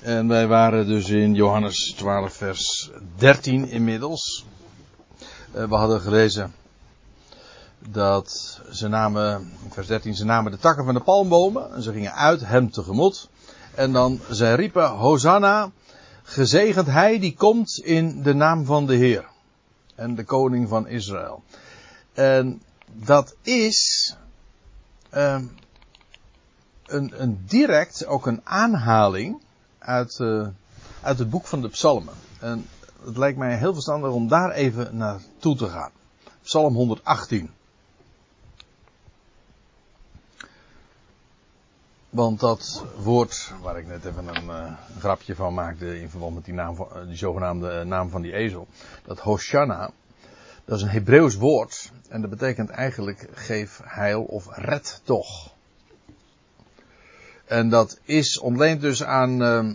En wij waren dus in Johannes 12, vers 13 inmiddels. Uh, we hadden gelezen dat ze namen, vers 13, ze namen de takken van de palmbomen en ze gingen uit hem tegemoet. En dan, zij riepen, Hosanna, gezegend hij die komt in de naam van de Heer. En de koning van Israël. En dat is uh, een, een direct, ook een aanhaling uit, uh, uit het boek van de psalmen. En het lijkt mij heel verstandig om daar even naartoe te gaan. Psalm 118. Want dat woord, waar ik net even een, uh, een grapje van maakte in verband met die, naam van, uh, die zogenaamde naam van die ezel. Dat Hoshana, dat is een Hebreeuws woord. En dat betekent eigenlijk geef heil of red toch. En dat is ontleend dus aan uh,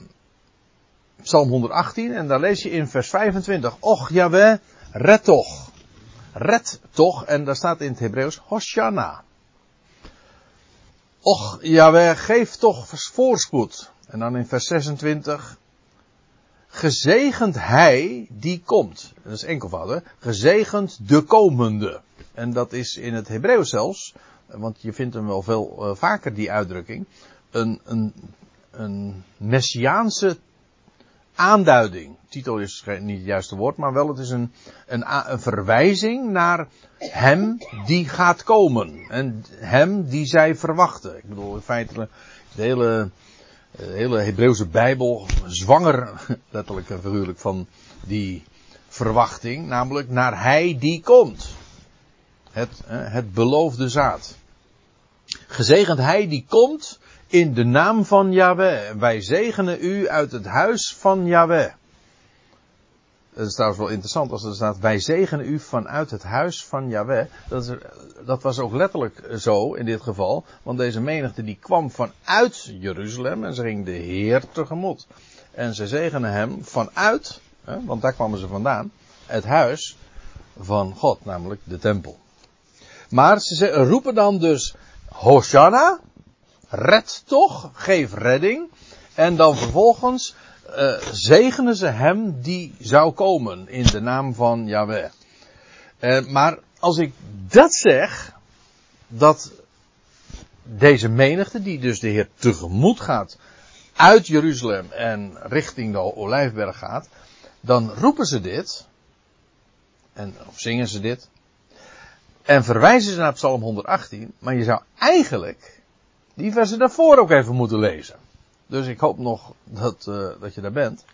Psalm 118. En daar lees je in vers 25. Och Jaweh, red toch. Red toch. En daar staat in het Hebreeuws Hoshana. Och Jaweh, geef toch voorspoed. En dan in vers 26. Gezegend hij die komt. Dat is enkelvoud, Gezegend de komende. En dat is in het Hebreeuws zelfs. Want je vindt hem wel veel uh, vaker, die uitdrukking een, een, een messiaanse aanduiding. Titel is niet het juiste woord, maar wel het is een, een, verwijzing naar hem die gaat komen. En hem die zij verwachten. Ik bedoel, in feite de hele, hele Hebreeuwse Bijbel zwanger, letterlijk en figuurlijk, van die verwachting. Namelijk naar hij die komt. Het, het beloofde zaad. Gezegend hij die komt in de naam van Yahweh. Wij zegenen u uit het huis van Yahweh. Dat is trouwens wel interessant als er staat, wij zegenen u vanuit het huis van Yahweh. Dat, dat, was ook letterlijk zo in dit geval, want deze menigte die kwam vanuit Jeruzalem en ze ging de Heer tegemoet. En ze zegenen hem vanuit, hè, want daar kwamen ze vandaan, het huis van God, namelijk de tempel. Maar ze roepen dan dus Hosanna, red toch, geef redding. En dan vervolgens uh, zegenen ze hem die zou komen in de naam van Yahweh. Uh, maar als ik dat zeg, dat deze menigte, die dus de Heer tegemoet gaat, uit Jeruzalem en richting de Olijfberg gaat, dan roepen ze dit, en, of zingen ze dit, en verwijzen ze naar Psalm 118, maar je zou eigenlijk die versen daarvoor ook even moeten lezen. Dus ik hoop nog dat, uh, dat je daar bent.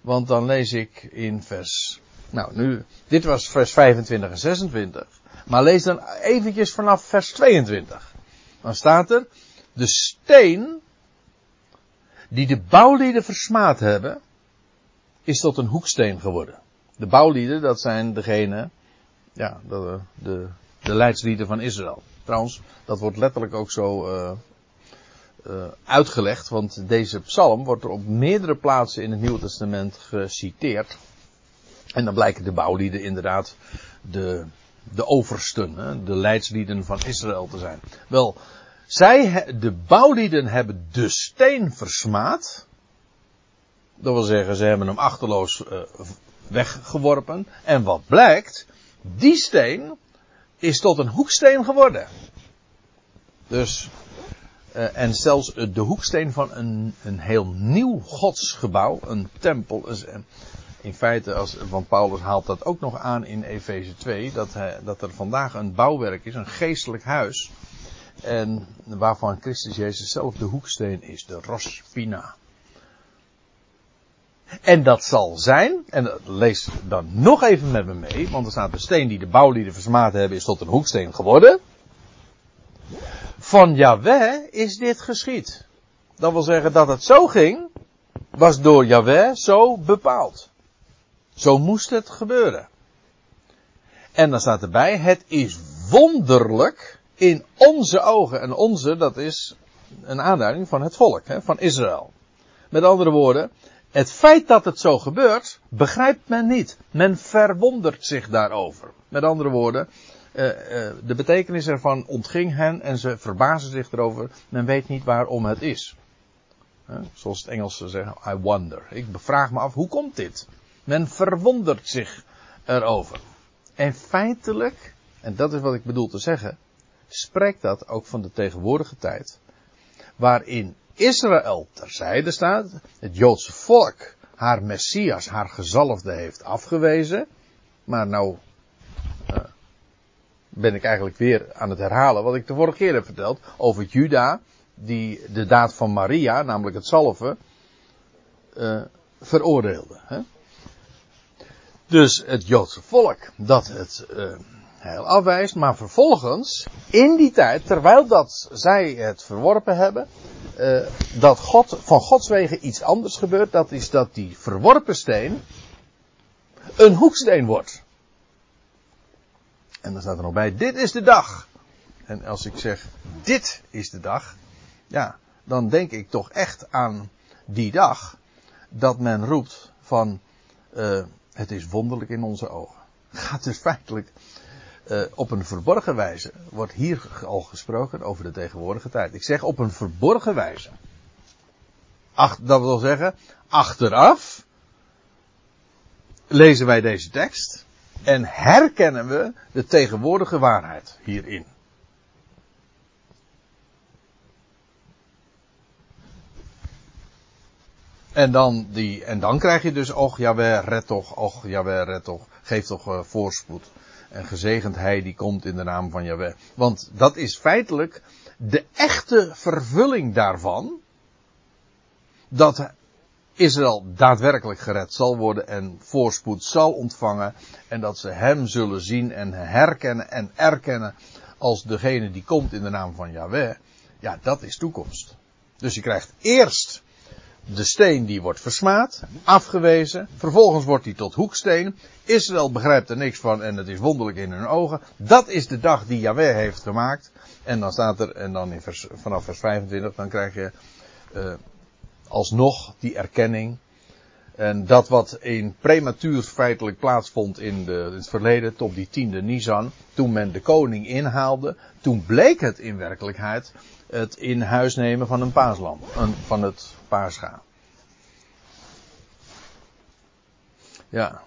Want dan lees ik in vers. Nou, nu, dit was vers 25 en 26. Maar lees dan eventjes vanaf vers 22. Dan staat er. De steen. die de bouwlieden versmaad hebben. is tot een hoeksteen geworden. De bouwlieden, dat zijn degene. Ja, de, de, de leidslieden van Israël. Trouwens, dat wordt letterlijk ook zo uh, uh, uitgelegd, want deze psalm wordt er op meerdere plaatsen in het Nieuwe Testament geciteerd. En dan blijken de bouwlieden inderdaad de, de oversten, hè, de leidslieden van Israël te zijn. Wel, zij, de bouwlieden hebben de steen versmaad. Dat wil zeggen, ze hebben hem achterloos uh, weggeworpen. En wat blijkt, die steen is tot een hoeksteen geworden. Dus uh, en zelfs de hoeksteen van een, een heel nieuw godsgebouw, een tempel. Uh, in feite, als, want Paulus haalt dat ook nog aan in Efeze 2, dat, dat er vandaag een bouwwerk is, een geestelijk huis. En waarvan Christus Jezus zelf de hoeksteen is, de Rospina. En dat zal zijn, en lees dan nog even met me mee, want er staat de steen die de bouwlieden versmaad hebben is tot een hoeksteen geworden. Van Yahweh is dit geschied. Dat wil zeggen dat het zo ging, was door Yahweh zo bepaald. Zo moest het gebeuren. En dan staat erbij, het is wonderlijk in onze ogen. En onze, dat is een aanduiding van het volk, hè, van Israël. Met andere woorden, het feit dat het zo gebeurt, begrijpt men niet. Men verwondert zich daarover. Met andere woorden, uh, uh, de betekenis ervan ontging hen en ze verbazen zich erover. Men weet niet waarom het is. Zoals het Engels zeggen, I wonder. Ik vraag me af, hoe komt dit? Men verwondert zich erover. En feitelijk, en dat is wat ik bedoel te zeggen, spreekt dat ook van de tegenwoordige tijd. Waarin Israël terzijde staat, het Joodse volk haar Messias, haar gezalfde heeft afgewezen. Maar nou uh, ben ik eigenlijk weer aan het herhalen wat ik de vorige keer heb verteld over Juda, die de daad van Maria, namelijk het zalven, uh, veroordeelde. Hè? Dus het Joodse volk dat het uh, heil afwijst, maar vervolgens, in die tijd, terwijl dat zij het verworpen hebben, uh, dat God, van Gods wegen iets anders gebeurt. Dat is dat die verworpen steen een hoeksteen wordt. En dan staat er nog bij, dit is de dag. En als ik zeg, dit is de dag, ja, dan denk ik toch echt aan die dag dat men roept van, uh, het is wonderlijk in onze ogen. Gaat dus feitelijk uh, op een verborgen wijze wordt hier al gesproken over de tegenwoordige tijd. Ik zeg op een verborgen wijze. Ach, dat wil zeggen, achteraf lezen wij deze tekst en herkennen we de tegenwoordige waarheid hierin. En dan, die, en dan krijg je dus, och Jawel, red toch, och Jawel, red toch, geef toch uh, voorspoed. En gezegend hij die komt in de naam van Jahweh. Want dat is feitelijk de echte vervulling daarvan. Dat Israël daadwerkelijk gered zal worden en voorspoed zal ontvangen. En dat ze hem zullen zien en herkennen en erkennen als degene die komt in de naam van Yahweh. Ja, dat is toekomst. Dus je krijgt eerst de steen die wordt versmaad, afgewezen. Vervolgens wordt hij tot hoeksteen. Israël begrijpt er niks van en het is wonderlijk in hun ogen. Dat is de dag die Yahweh heeft gemaakt. En dan staat er, en dan in vers, vanaf vers 25, dan krijg je uh, alsnog die erkenning. En dat wat in prematuur feitelijk plaatsvond in, de, het verleden, tot die tiende Nisan, toen men de koning inhaalde, toen bleek het in werkelijkheid het in huis nemen van een paaslam, van het paascha. Ja,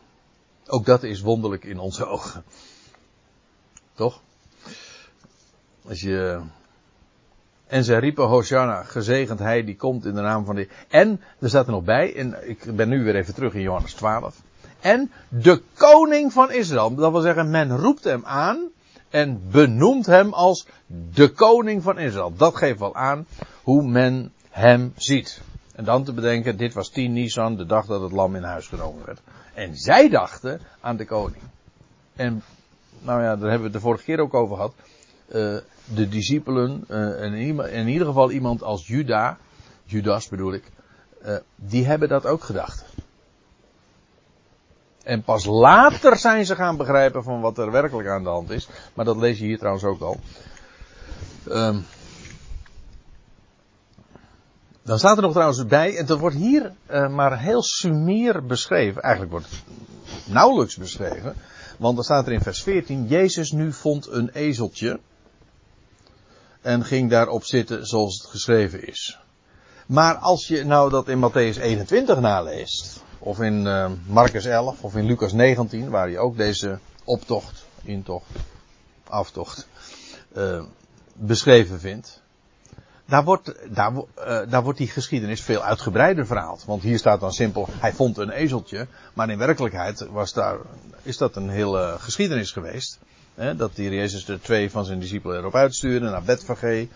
ook dat is wonderlijk in onze ogen. Toch? Als je. En zij riepen Hosanna, gezegend hij die komt in de naam van de. En, er staat er nog bij, en ik ben nu weer even terug in Johannes 12. En de koning van Israël. Dat wil zeggen, men roept hem aan en benoemt hem als de koning van Israël. Dat geeft wel aan hoe men hem ziet. En dan te bedenken, dit was 10 Nisan, de dag dat het lam in huis genomen werd. En zij dachten aan de koning. En, nou ja, daar hebben we het de vorige keer ook over gehad. Uh, de discipelen, uh, in, in, ieder geval iemand als Juda, Judas bedoel ik, uh, die hebben dat ook gedacht. En pas later zijn ze gaan begrijpen van wat er werkelijk aan de hand is. Maar dat lees je hier trouwens ook al. Um, dan staat er nog trouwens bij, en dat wordt hier maar heel sumier beschreven. Eigenlijk wordt het nauwelijks beschreven. Want dan staat er in vers 14, Jezus nu vond een ezeltje. En ging daarop zitten zoals het geschreven is. Maar als je nou dat in Matthäus 21 naleest, of in uh, Marcus 11, of in Lucas 19, waar je ook deze optocht, intocht, aftocht, uh, beschreven vindt. Daar wordt, daar, uh, daar wordt die geschiedenis veel uitgebreider verhaald. Want hier staat dan simpel, hij vond een ezeltje. Maar in werkelijkheid was daar, is dat een hele geschiedenis geweest. Hè, dat die Jezus de twee van zijn discipelen erop uitstuurde naar Betfage.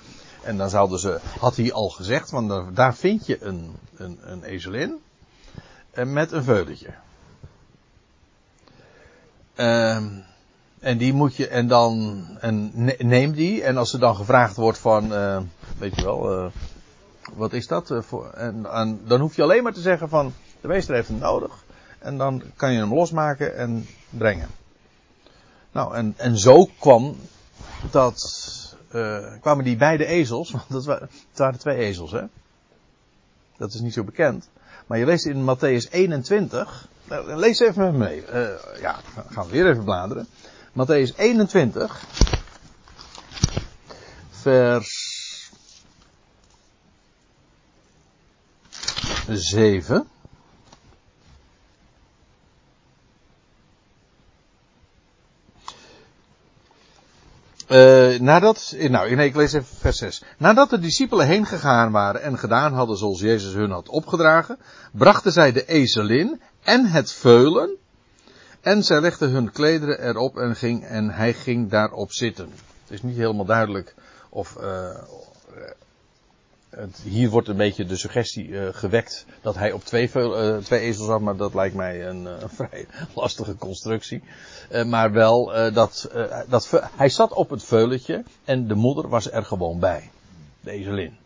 En dan zouden ze, had hij al gezegd, want daar, vind je een, een, een ezelin. En met een veulentje. Uh, en die moet je, en dan, en neem die. En als er dan gevraagd wordt van, uh, weet je wel, uh, wat is dat? Voor, en, en, dan hoef je alleen maar te zeggen van, de meester heeft hem nodig. En dan kan je hem losmaken en brengen. Nou, en, en zo kwam dat, kwamen die beide ezels, want dat waren, het waren twee ezels, hè. Dat is niet zo bekend. Maar je leest in Matthäus 21, lees even mee. ja, gaan we weer even bladeren. Matthäus 21, vers 7. Uh, nadat, nou, nee, ik lees even vers 6. Nadat de discipelen heen gegaan waren en gedaan hadden zoals Jezus hun had opgedragen, brachten zij de ezelin en het veulen. En zij legden hun klederen erop en, ging, en hij ging daarop zitten. Het is niet helemaal duidelijk of, uh, hier wordt een beetje de suggestie uh, gewekt dat hij op twee, uh, twee ezels zat, maar dat lijkt mij een, een vrij lastige constructie. maar wel dat, dat hij zat op het veuletje en de moeder was er gewoon bij. De ezelin.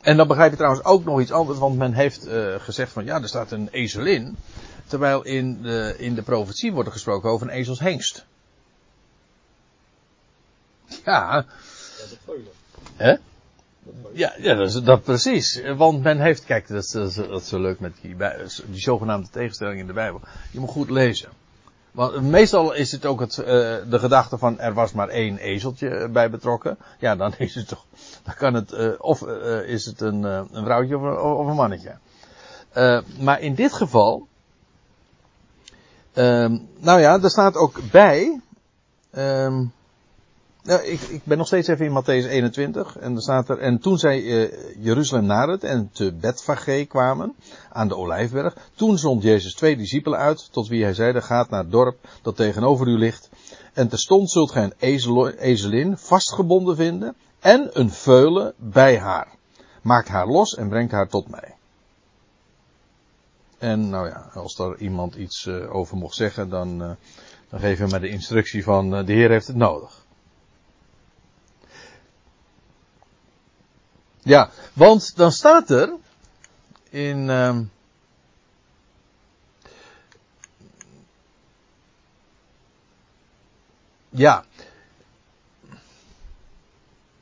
En dan begrijp je trouwens ook nog iets anders, want men heeft gezegd van ja, er staat een ezelin. Terwijl in de, in de profetie wordt er gesproken over een ezelshengst. Ja, Hè? Ja, ja dat, dat precies. Want men heeft, kijk, dat is, dat zo leuk met die, die zogenaamde tegenstelling in de Bijbel. Je moet goed lezen. Want meestal is het ook het, uh, de gedachte van er was maar één ezeltje bij betrokken. Ja, dan is het toch, dan kan het, uh, of uh, is het een, een vrouwtje of, of, een mannetje. maar in dit geval, ehm, nou ja, er staat ook bij, um, nou, ik, ik, ben nog steeds even in Matthäus 21. En er staat er. En toen zij uh, Jeruzalem naderd en te Betfage kwamen. Aan de Olijfberg. Toen zond Jezus twee discipelen uit. Tot wie hij zeide: Gaat naar het dorp dat tegenover u ligt. En terstond zult gij een ezel, ezelin vastgebonden vinden. En een veulen bij haar. Maak haar los en brengt haar tot mij. En nou ja, als er iemand iets uh, over mocht zeggen, dan, uh, dan geven we maar de instructie van de Heer heeft het nodig. Ja, want dan staat er in. Uh, ja.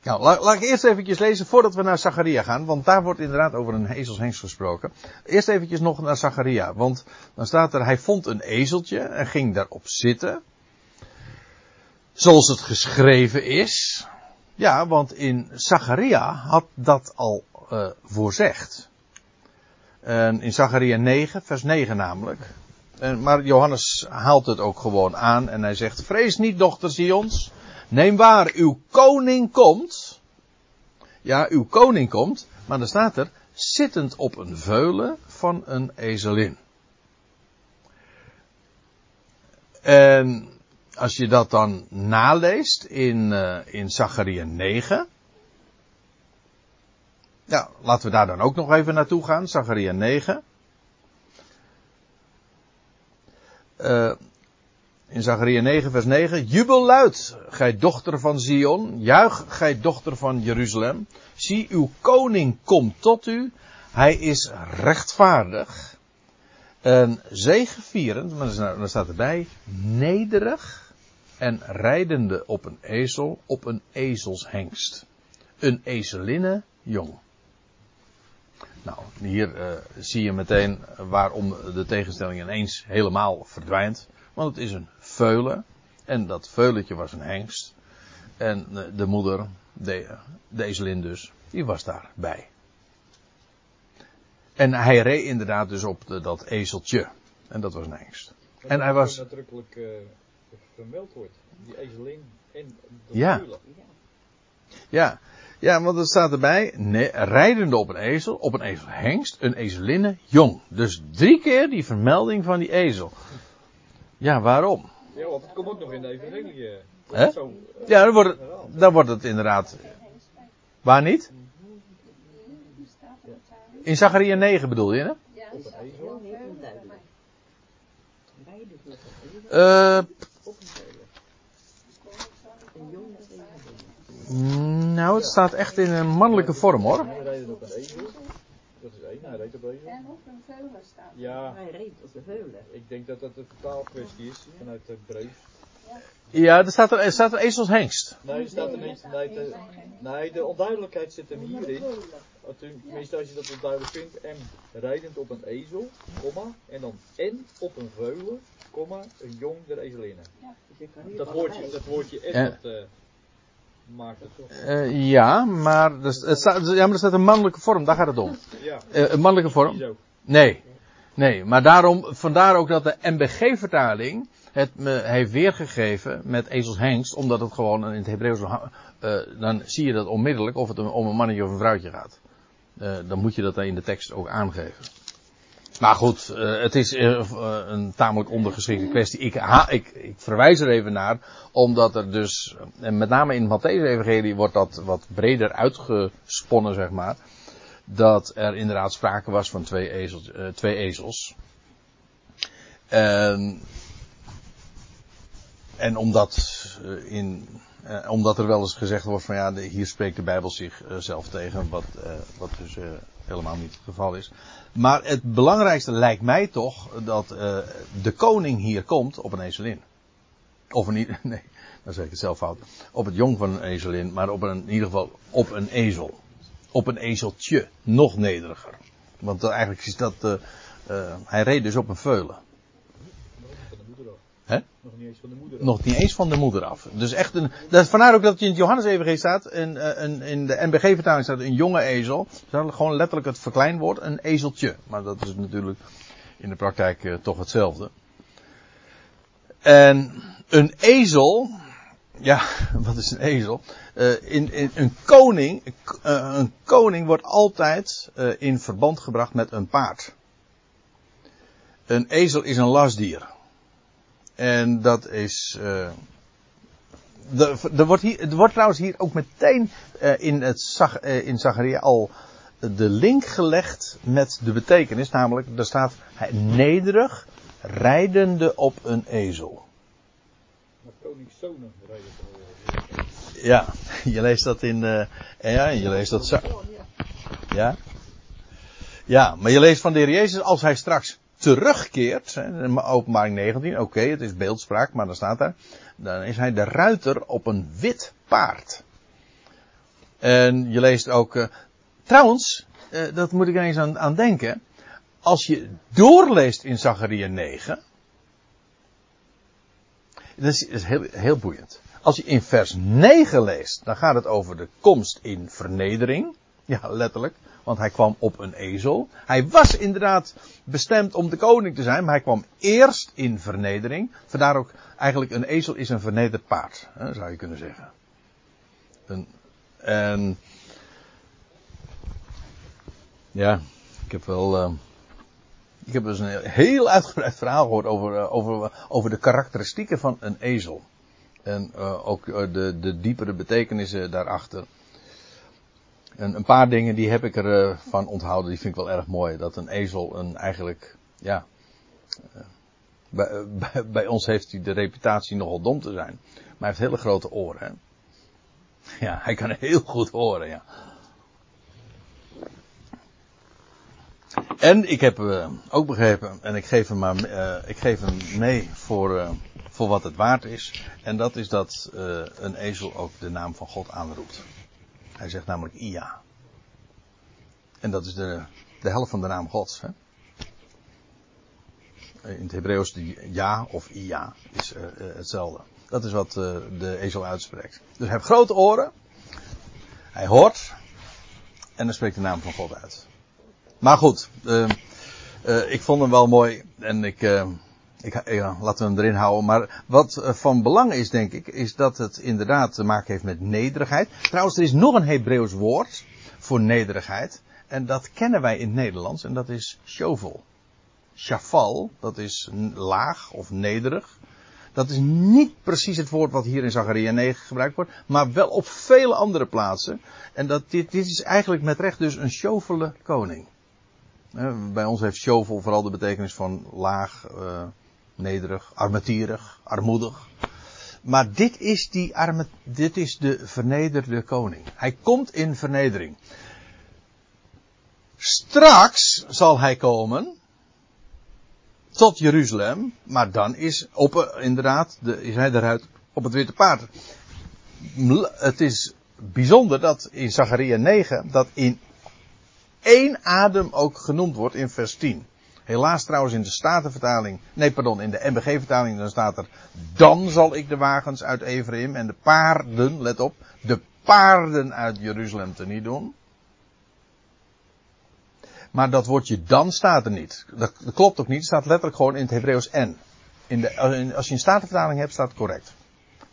Nou, laat, laat, ik eerst eventjes lezen voordat we naar Zacharia gaan, want daar wordt inderdaad over een ezelshengst gesproken. Eerst eventjes nog naar Zacharia, want dan staat er, hij vond een ezeltje en ging daarop zitten. Zoals het geschreven is. Ja, want in Zacharia had dat al uh, voorzegd. En in Zacharia 9, vers 9 namelijk. En, maar Johannes haalt het ook gewoon aan en hij zegt: Vrees niet, dochter Sions. Neem waar, uw koning komt. Ja, uw koning komt. Maar dan staat er: zittend op een veulen van een ezelin. En als je dat dan naleest in, uh, in Zacharia 9. Ja, laten we daar dan ook nog even naartoe gaan. Zacharia 9. Uh, in Zacharia 9 vers 9. Jubel luid, gij dochter van Zion. Juich, gij dochter van Jeruzalem. Zie, uw koning komt tot u. Hij is rechtvaardig. En zegevierend, maar dan staat erbij, nederig en rijdende op een ezel, op een ezelshengst. Een ezelinne jong. Nou, hier uh, zie je meteen waarom de tegenstelling ineens helemaal verdwijnt. Want het is een veulen. En dat veuletje was een hengst. En de moeder, de, de ezelin dus, die was daarbij. En hij reed inderdaad dus op dat ezeltje. En dat was een hengst. En hij was. Nadrukkelijk uh, vermeld wordt. Die ezelin en de ja. Ja. Ja, want er staat erbij, nee, rijdende op een ezel, op een ezel hengst, een ezelinne jong. Dus drie keer die vermelding van die ezel. Ja, waarom? Ja, want het komt ook nog in de evangelie. Hè? Zo, uh, ja, dan wordt, het, dan wordt het inderdaad. Waar niet? In Zacharia 9 bedoel je, hè? Ja. Uh, Nou, het staat echt in een mannelijke vorm hoor. Hij reed op een ezel. Dat is één, hij reed op een ezel. En op een veulen staat. Ja. Hij reed op de veulen. Ik denk dat dat een taalkwestie is vanuit het Breus. Ja, er staat er, er staat er ezelshengst. Nee, er staat er niet. Nee, de, nee, de onduidelijkheid zit hem hierin. Tenminste, als je dat onduidelijk vindt. En rijdend op een ezel, komma. En dan en op een veulen, komma, een jong der ezelinnen. Dat woordje, dat woordje en, dat... Uh, maakt het toch? Eh, ja, maar er, het staat, ja, maar er staat een mannelijke vorm, daar gaat het om. Ja, Eh, een mannelijke vorm? Nee. Nee, maar daarom, vandaar ook dat de MBG-vertaling het me heeft weergegeven met ezelshengst, omdat het gewoon in het Hebreeuws, eh, dan zie je dat onmiddellijk of het om een mannetje of een vrouwtje gaat. Dan moet je dat in de tekst ook aangeven. Maar goed, eh, het is eh, eh, een tamelijk ondergeschikte kwestie. Ik, ik, verwijs er even naar, omdat er dus, en met name in het Matthäus-evangelie wordt dat wat breder uitgesponnen, zeg maar. Dat er inderdaad sprake was van twee ezels. twee ezels. En, omdat, in, omdat er wel eens gezegd wordt van ja, de- hier spreekt de Bijbel zichzelf tegen, wat, wat dus helemaal niet het geval is. Maar het belangrijkste lijkt mij toch dat eh, de koning hier komt op een ezelin. Of i- nee, dan zeg ik het zelf fout. Op het jong van een ezelin, maar op een, in ieder geval op een ezel. Op een ezeltje, nog nederiger. Want eigenlijk is dat, eh, eh, hij reed dus op een veulen. Nog niet van de moeder af. Hè? Nog niet eens van de moeder af. Nog niet eens van de moeder af. Dus echt een, dat vandaar ook dat je in het Johannes staat, en, eh, een, in de MBG-vertaling staat een jonge ezel. Dat is gewoon letterlijk het verkleinwoord, een ezeltje. Maar dat is natuurlijk in de praktijk eh, toch hetzelfde. En een ezel, ja, wat is een ezel? Eh, in, in, een koning, een koning wordt altijd in verband gebracht met een paard. Een ezel is een lastdier. En dat is. eh de- er, wordt hier, er wordt trouwens hier ook meteen eh, in, het eh, in Zacharia al de link gelegd met de betekenis. Namelijk, er staat hij nederig, rijdende op een ezel. Maar koningszonen rijden van de Ja, je leest dat in. eh, ja, je leest dat. Ja. Ja, maar je leest van de Heer Jezus als hij straks terugkeert. in Openbaring 19, oké, het is beeldspraak, maar dan staat daar. Dan is hij de ruiter op een wit paard. En je leest ook. eh, trouwens, eh, dat moet ik eens aan, aan denken. Als je doorleest in Zacharia 9. Dat is, is heel, heel boeiend. Als je in vers 9 leest, dan gaat het over de komst in vernedering. Ja, letterlijk. Want hij kwam op een ezel. Hij was inderdaad bestemd om de koning te zijn, maar hij kwam eerst in vernedering. Vandaar ook eigenlijk een ezel is een vernederd paard, hè, zou je kunnen zeggen. Een, en ja, ik heb wel. eh, ik heb dus een heel uitgebreid verhaal gehoord over, eh, over, over de karakteristieken van een ezel. En eh, ook eh, de, de diepere betekenissen daarachter. En een paar dingen die heb ik ervan van onthouden, die vind ik wel erg mooi. Dat een ezel een eigenlijk, ja. eh, bij, eh, bij, ons heeft hij de reputatie nogal dom te zijn. Maar hij heeft hele grote oren. Hè? Ja, hij kan heel goed horen, ja. En ik heb eh, ook begrepen, en ik geef hem, maar, eh, ik geef hem mee voor, eh, voor wat het waard is. En dat is dat eh, een ezel ook de naam van God aanroept. Hij zegt namelijk Ia. En dat is de, de helft van de naam Gods. Hè? In het Hebreeuws ja of Ia is eh, eh, hetzelfde. Dat is wat eh, de ezel uitspreekt. Dus hij heeft grote oren. Hij hoort. En dan spreekt de naam van God uit. Maar goed, ik vond hem wel mooi en ik, ik ja, laten we hem erin houden. Maar wat eh, van belang is, denk ik, is dat het inderdaad te maken heeft met nederigheid. Trouwens, er is nog een Hebreeuws woord voor nederigheid. En dat kennen wij in het Nederlands en dat is shovel. Shafal, dat is laag of nederig. Dat is niet precies het woord wat hier in Zachariah 9 gebruikt wordt, maar wel op vele andere plaatsen. En dat, dit, dit is eigenlijk met recht dus een shovele koning. Eh, bij ons heeft shovel vooral de betekenis van laag, eh, nederig, armetierig, armoedig. Maar dit is, die arme, dit is de vernederde koning. Hij komt in vernedering. Straks zal hij komen tot Jeruzalem, maar dan is op, inderdaad, de, is hij eruit op het witte paard. Het is bijzonder dat in Zachariah 9 dat in één adem ook genoemd wordt in vers 10. Helaas trouwens in de Statenvertaling, nee pardon, in de MBG-vertaling dan staat er, dan zal ik de wagens uit Ephraim en de paarden, let op, de paarden uit Jeruzalem te niet doen. Maar dat woordje dan staat er niet. Dat, klopt ook niet, het staat letterlijk gewoon in het Hebreeuws en. In de, als je een Statenvertaling hebt, staat het correct.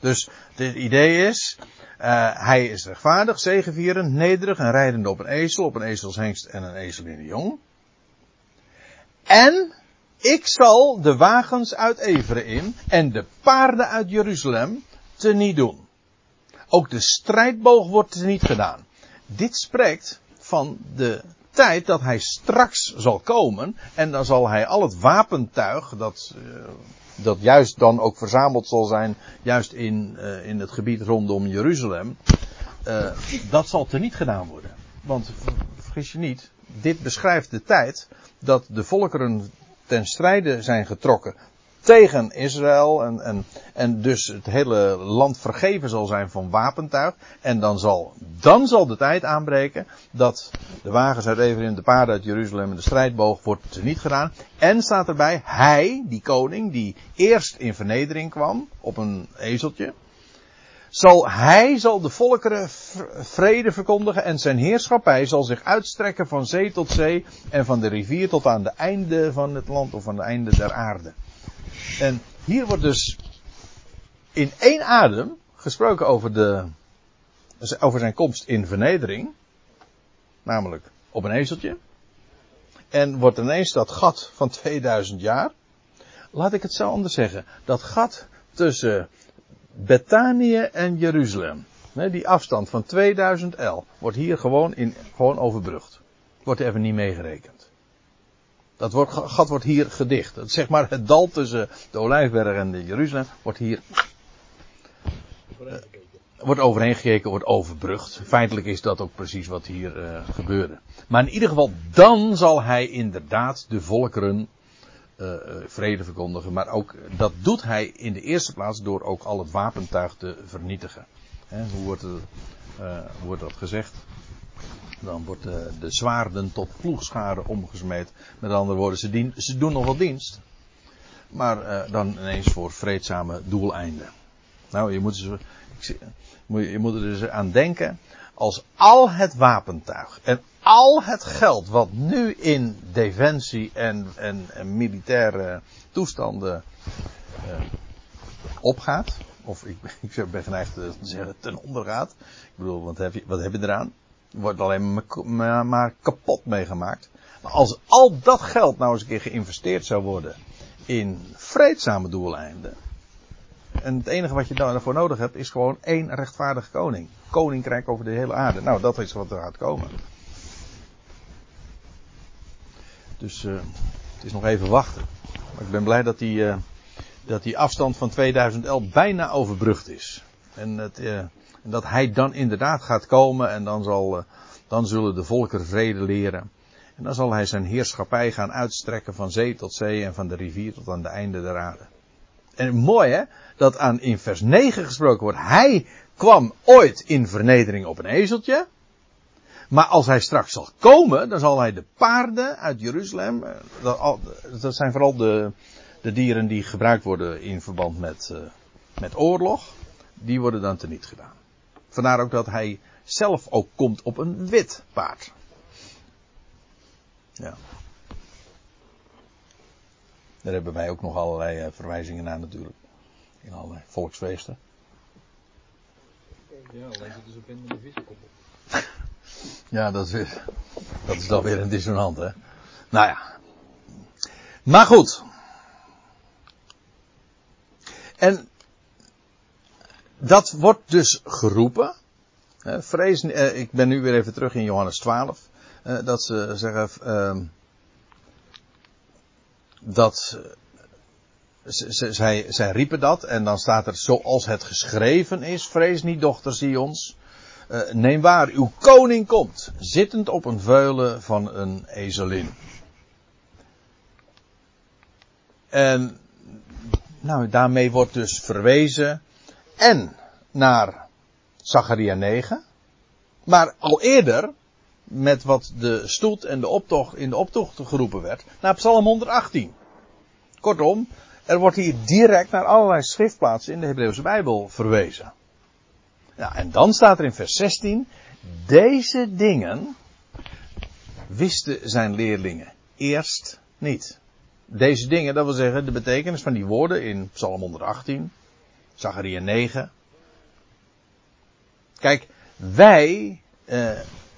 Dus het idee is, uh, hij is rechtvaardig, zegevierend, nederig en rijdende op een ezel, op een ezelshengst en een ezel in de jong. En ik zal de wagens uit Ephraim en de paarden uit Jeruzalem teniet doen. Ook de strijdboog wordt teniet gedaan. Dit spreekt van de tijd dat hij straks zal komen en dan zal hij al het wapentuig dat, uh, dat juist dan ook verzameld zal zijn, juist in, uh, in het gebied rondom Jeruzalem, uh, dat zal teniet gedaan worden. Want vergis je niet, dit beschrijft de tijd dat de volkeren ten strijde zijn getrokken tegen Israël en, en, en dus het hele land vergeven zal zijn van wapentuig. En dan zal, dan zal de tijd aanbreken dat de wagens uit Ephraim, de paarden uit Jeruzalem en de strijdboog wordt niet gedaan. En staat erbij, hij, die koning, die eerst in vernedering kwam op een ezeltje, zal hij zal de volkeren vrede verkondigen en zijn heerschappij zal zich uitstrekken van zee tot zee en van de rivier tot aan de einde van het land of aan de einde der aarde. En hier wordt dus in één adem gesproken over, de, over zijn komst in vernedering, namelijk op een ezeltje. En wordt ineens dat gat van 2000 jaar. Laat ik het zo anders zeggen. Dat gat tussen Bethanië en Jeruzalem. Die afstand van 2000 L wordt hier gewoon, in, gewoon overbrugd. Wordt even niet meegerekend. Dat wordt, gat wordt hier gedicht. Dat, zeg maar het dal tussen de Olijfberg en de Jeruzalem wordt hier. Uh, wordt overheen gekeken, wordt overbrugd. Feitelijk is dat ook precies wat hier uh, gebeurde. Maar in ieder geval, dan zal hij inderdaad de volkeren uh, vrede verkondigen. Maar ook dat doet hij in de eerste plaats door ook al het wapentuig te vernietigen. Hoe, wordt het, uh, hoe wordt dat gezegd? Dan wordt de, de zwaarden tot ploegscharen omgesmeed. Met andere woorden, ze, doen nog wel dienst. Maar dan ineens voor vreedzame doeleinden. Nou, je moet, je moet er dus aan denken. Als al het wapentuig en al het geld wat nu in defensie en, en, militaire toestanden uh, opgaat, of ik, ik ben geneigd te zeggen ten onder gaat. Ik bedoel, wat heb je, wat heb je eraan? Wordt alleen maar, maar kapot meegemaakt. Maar als al dat geld nou eens een keer geïnvesteerd zou worden in vreedzame doeleinden. En het enige wat je daarvoor nodig hebt is gewoon één rechtvaardige koning. Koninkrijk over de hele aarde. Nou, dat is wat er gaat komen. Dus uh, het is nog even wachten. Maar ik ben blij dat die, uh, dat die afstand van 2011 bijna overbrugd is. En, uh, en, dat hij dan inderdaad gaat komen en dan, zal, dan zullen de volkeren vrede leren. En dan zal hij zijn heerschappij gaan uitstrekken van zee tot zee en van de rivier tot aan de einde der aarde. En mooi hè, dat aan in vers 9 gesproken wordt. Hij kwam ooit in vernedering op een ezeltje. Maar als hij straks zal komen, dan zal hij de paarden uit Jeruzalem, eh, dat, dat zijn vooral de, de, dieren die gebruikt worden in verband met, uh, met oorlog, die worden dan teniet gedaan. Vandaar ook dat hij zelf ook komt op een wit paard. Ja. Daar hebben wij ook nog allerlei uh, verwijzingen naar natuurlijk. In allerlei volksfeesten. Ja, alleen zitten ze op in de. Ja, dat is, dat is dan weer een dissonant, hè. Nou ja. Maar goed. En dat wordt dus geroepen. vrees, eh, ik ben nu weer even terug in Johannes 12. Eh, dat ze zeggen. Dat. Zij, zij riepen dat. En dan staat er zoals het geschreven is. Vrees niet, dochter Sions. Uh, neem waar, uw koning komt, zittend op een veulen van een ezelin. En nou, daarmee wordt dus verwezen en naar Zacharia 9, maar al eerder met wat de stoet en de optocht in de optocht geroepen werd, naar Psalm 118. Kortom, er wordt hier direct naar allerlei schriftplaatsen in de Hebreeuwse Bijbel verwezen. Ja, en dan staat er in vers 16, deze dingen wisten zijn leerlingen eerst niet. Deze dingen, dat wil zeggen de betekenis van die woorden in Psalm 118, Zachariah 9. Kijk, wij, eh,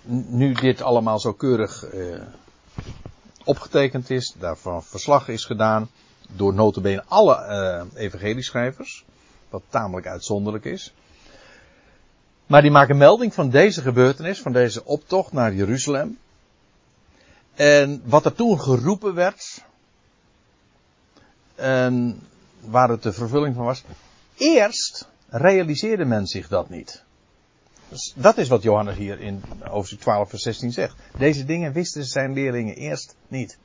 nu dit allemaal zo keurig eh, opgetekend is, daarvan verslag is gedaan door notabene alle eh, evangelieschrijvers, wat tamelijk uitzonderlijk is. Maar die maken melding van deze gebeurtenis, van deze optocht naar Jeruzalem. En wat er toen geroepen werd, en waar het de vervulling van was, eerst realiseerde men zich dat niet. Dus dat is wat Johannes hier in hoofdstuk 12 vers 16 zegt. Deze dingen wisten zijn leerlingen eerst niet.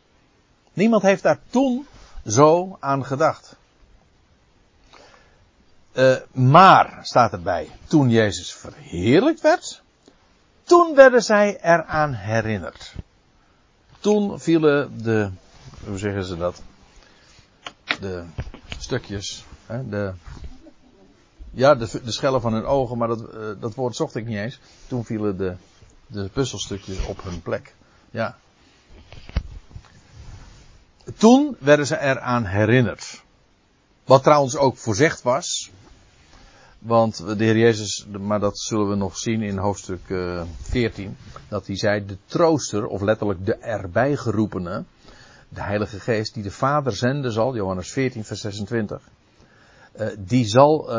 Niemand heeft daar toen zo aan gedacht. Uh, maar, staat erbij, toen Jezus verheerlijkt werd, toen werden zij eraan herinnerd. Toen vielen de, hoe zeggen ze dat? De stukjes, hè, de, ja, de, de schellen van hun ogen, maar dat, uh, dat woord zocht ik niet eens. Toen vielen de, de puzzelstukjes op hun plek. Ja. Toen werden ze eraan herinnerd. Wat trouwens ook voorzegd was. Want de Heer Jezus, maar dat zullen we nog zien in hoofdstuk uh, eh, 14. Dat hij zei, de trooster, of letterlijk de erbij geroepene. De Heilige Geest, die de Vader zenden zal, Johannes 14, vers 26. Uh, die zal,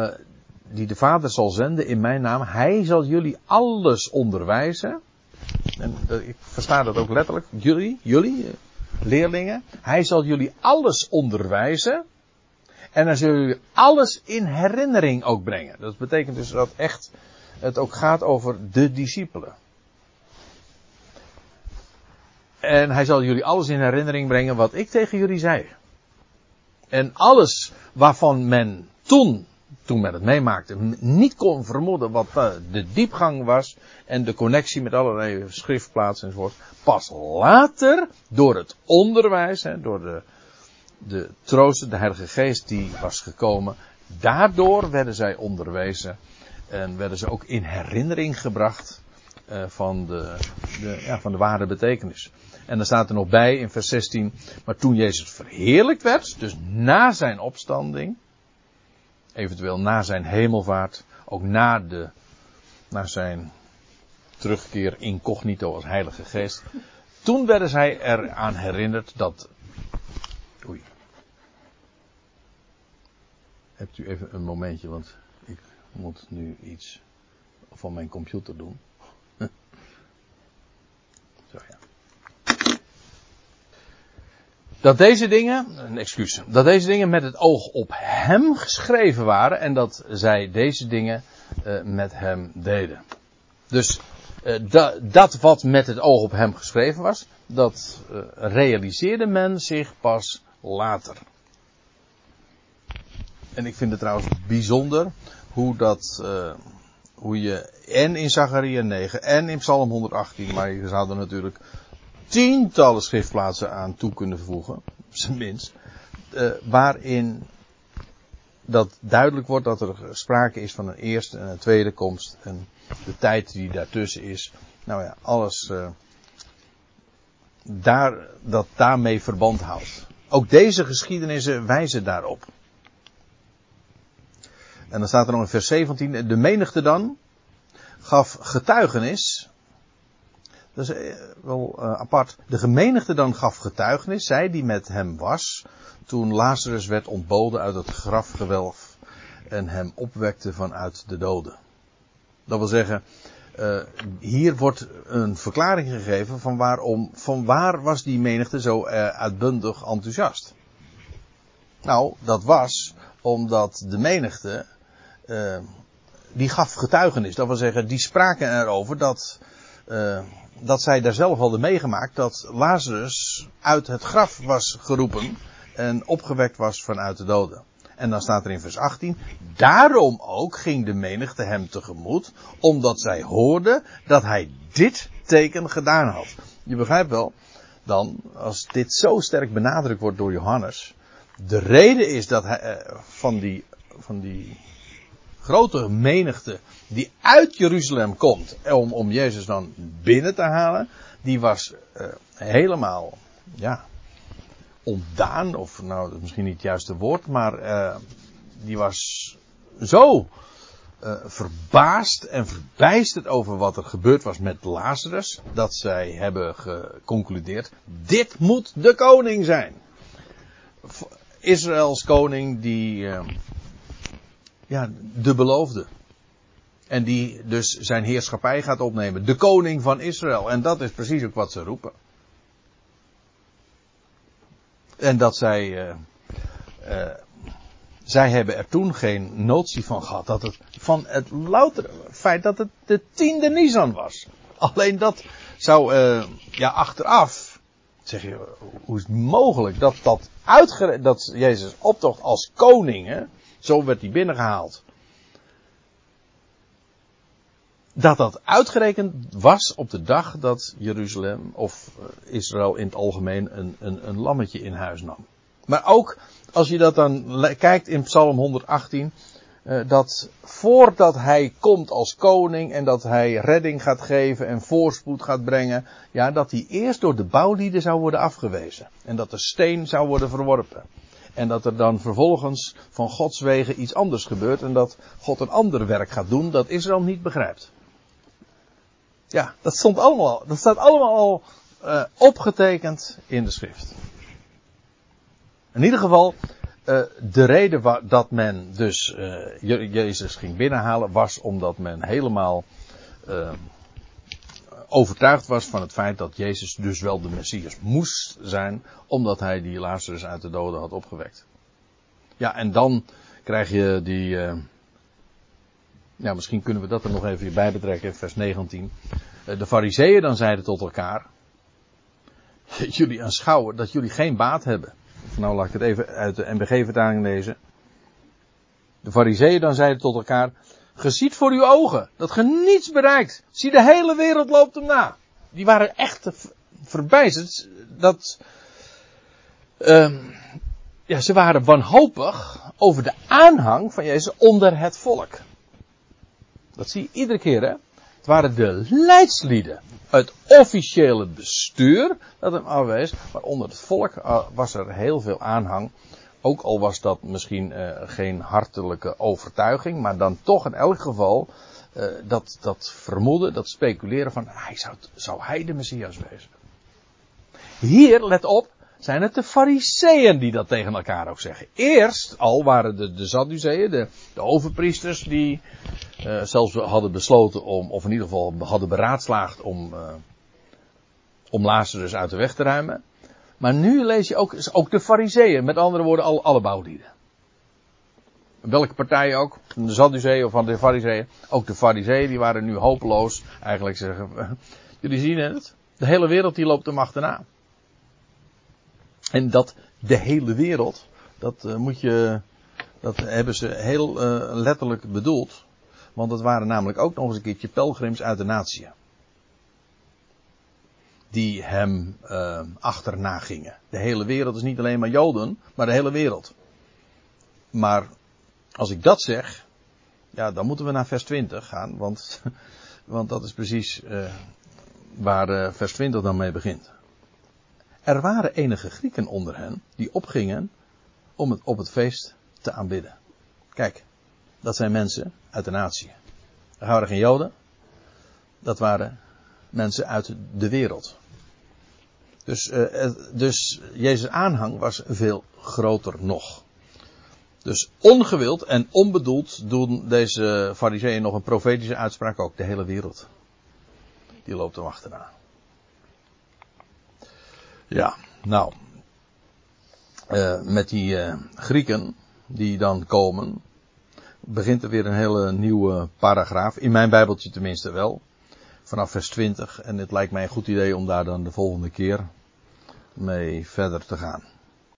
die de Vader zal zenden in mijn naam. Hij zal jullie alles onderwijzen. En ik versta dat ook letterlijk. Jullie, jullie, leerlingen. Hij zal jullie alles onderwijzen. En dan zullen jullie alles in herinnering ook brengen. Dat betekent dus dat echt het ook gaat over de discipelen. En hij zal jullie alles in herinnering brengen wat ik tegen jullie zei. En alles waarvan men toen, toen men het meemaakte, niet kon vermoeden wat eh, de diepgang was en de connectie met allerlei schriftplaatsen enzovoort. Pas later, door het onderwijs, door de, de troost, de Heilige Geest die was gekomen, daardoor werden zij onderwezen en werden ze ook in herinnering gebracht uh, van, de, de, ja, van de ware betekenis. En dan staat er nog bij in vers 16, maar toen Jezus verheerlijkt werd, dus na zijn opstanding, eventueel na zijn hemelvaart, ook na, de, na zijn terugkeer incognito als Heilige Geest, toen werden zij eraan herinnerd dat. Oei. Hebt u even een momentje, want ik moet nu iets van mijn computer doen. Zo ja. Dat deze dingen, een excuus, dat deze dingen met het oog op hem geschreven waren en dat zij deze dingen uh, met hem deden. Dus uh, da, dat wat met het oog op hem geschreven was, dat uh, realiseerde men zich pas later. En ik vind het trouwens bijzonder hoe dat, hoe je en in Zachariah 9 en in Psalm 118, maar je zou er natuurlijk tientallen schriftplaatsen aan toe kunnen voegen, minst, uh, waarin dat duidelijk wordt dat er sprake is van een eerste en een tweede komst en de tijd die daartussen is. Nou ja, alles uh, daar, dat daarmee verband houdt. Ook deze geschiedenissen wijzen daarop. En dan staat er nog in vers 17, de menigte dan gaf getuigenis. Dat is eh, wel uh, apart. De gemenigte dan gaf getuigenis, zij die met hem was, toen Lazarus werd ontboden uit het grafgewelf en hem opwekte vanuit de doden. Dat wil zeggen, uh, hier wordt een verklaring gegeven van waarom, van waar was die menigte zo uitbundig enthousiast. Nou, dat was omdat de menigte die gaf getuigenis. Dat wil zeggen, die spraken erover dat, uh, dat zij daar zelf hadden meegemaakt dat Lazarus uit het graf was geroepen en opgewekt was vanuit de doden. En dan staat er in vers 18, daarom ook ging de menigte hem tegemoet, omdat zij hoorden dat hij dit teken gedaan had. Je begrijpt wel, dan, als dit zo sterk benadrukt wordt door Johannes, de reden is dat hij, eh, van, die, van die grote menigte die uit Jeruzalem komt om, om Jezus dan binnen te halen, die was uh, helemaal, ja, ontdaan, of nou, misschien niet het juiste woord, maar uh, die was zo uh, verbaasd en verbijsterd over wat er gebeurd was met Lazarus, dat zij hebben geconcludeerd, dit moet de koning zijn. Israëls koning die, ja, de beloofde. En die dus zijn heerschappij gaat opnemen. De koning van Israël. En dat is precies ook wat ze roepen. En dat zij, uh, zij hebben er toen geen notie van gehad. Dat het van het loutere feit dat het de tiende Nisan was. Alleen dat zou, uh, ja, achteraf. Zeg je, hoe is het mogelijk dat dat uitgere dat Jezus optocht als koning, hè, zo werd hij binnengehaald. Dat dat uitgerekend was op de dag dat Jeruzalem of Israël in het algemeen een, een, een lammetje in huis nam. Maar ook als je dat dan kijkt in Psalm 118, dat voordat hij komt als koning en dat hij redding gaat geven en voorspoed gaat brengen, ja, dat hij eerst door de bouwlieden zou worden afgewezen. En dat de steen zou worden verworpen. En dat er dan vervolgens van Gods wegen iets anders gebeurt en dat God een ander werk gaat doen dat Israël niet begrijpt. Ja, dat stond allemaal, dat staat allemaal al uh, opgetekend in de schrift. In ieder geval, uh, de reden dat men dus uh, Jezus ging binnenhalen was omdat men helemaal overtuigd was van het feit dat Jezus dus wel de Messias moest zijn, omdat hij die Lazarus uit de doden had opgewekt. Ja, en dan krijg je die. Uh, ja, misschien kunnen we dat er nog even bij betrekken, vers 19. Uh, de Fariseeën dan zeiden tot elkaar: Jullie aanschouwen dat jullie geen baat hebben. Nou, laat ik het even uit de NBG-vertaling lezen. De Fariseeën dan zeiden tot elkaar: Geziet voor uw ogen dat ge niets bereikt. Zie, de hele wereld loopt hem na. Die waren echt verbijsterd. Dat, uh, ja, ze waren wanhopig over de aanhang van Jezus onder het volk. Dat zie je iedere keer, hè. Het waren de leidslieden. Het officiële bestuur dat hem afwees. Maar onder het volk was er heel veel aanhang. Ook al was dat misschien uh, geen hartelijke overtuiging, maar dan toch in elk geval uh, dat, dat vermoeden, dat speculeren van hij zou, zou hij de Messias wezen. Hier, let op, zijn het de fariseeën die dat tegen elkaar ook zeggen. Eerst al waren de, de Sadduceeën, de, de overpriesters, die uh, zelfs hadden besloten om, of in ieder geval hadden beraadslaagd om, om Lazarus uit de weg te ruimen. Maar nu lees je ook, ook de fariseeën, met andere woorden alle, alle bouwlieden. Welke partij ook, de Sadduceeën of van de fariseeën. Ook de fariseeën die waren nu hopeloos. Eigenlijk zeggen, jullie zien het. De hele wereld die loopt hem achterna. En dat de hele wereld, dat uh, moet je, dat hebben ze heel uh, letterlijk bedoeld. Want het waren namelijk ook nog eens een keertje pelgrims uit de natie die hem uh, achterna gingen. De hele wereld is niet alleen maar Joden, maar de hele wereld. Maar als ik dat zeg, ja, dan moeten we naar vers 20 gaan, want, want dat is precies uh, waar uh, vers 20 dan mee begint. Er waren enige Grieken onder hen die opgingen om het op het feest te aanbidden. Kijk, dat zijn mensen uit de natie. Er waren geen Joden, dat waren mensen uit de wereld. Dus, uh, dus Jezus' aanhang was veel groter nog. Dus ongewild en onbedoeld doen deze fariseeën nog een profetische uitspraak ook. De hele wereld. Die loopt hem achterna. Ja, nou. Uh, met die Grieken die dan komen, begint er weer een hele nieuwe paragraaf. In mijn Bijbeltje tenminste wel vanaf vers 20. En het lijkt mij een goed idee om daar dan de volgende keer mee verder te gaan.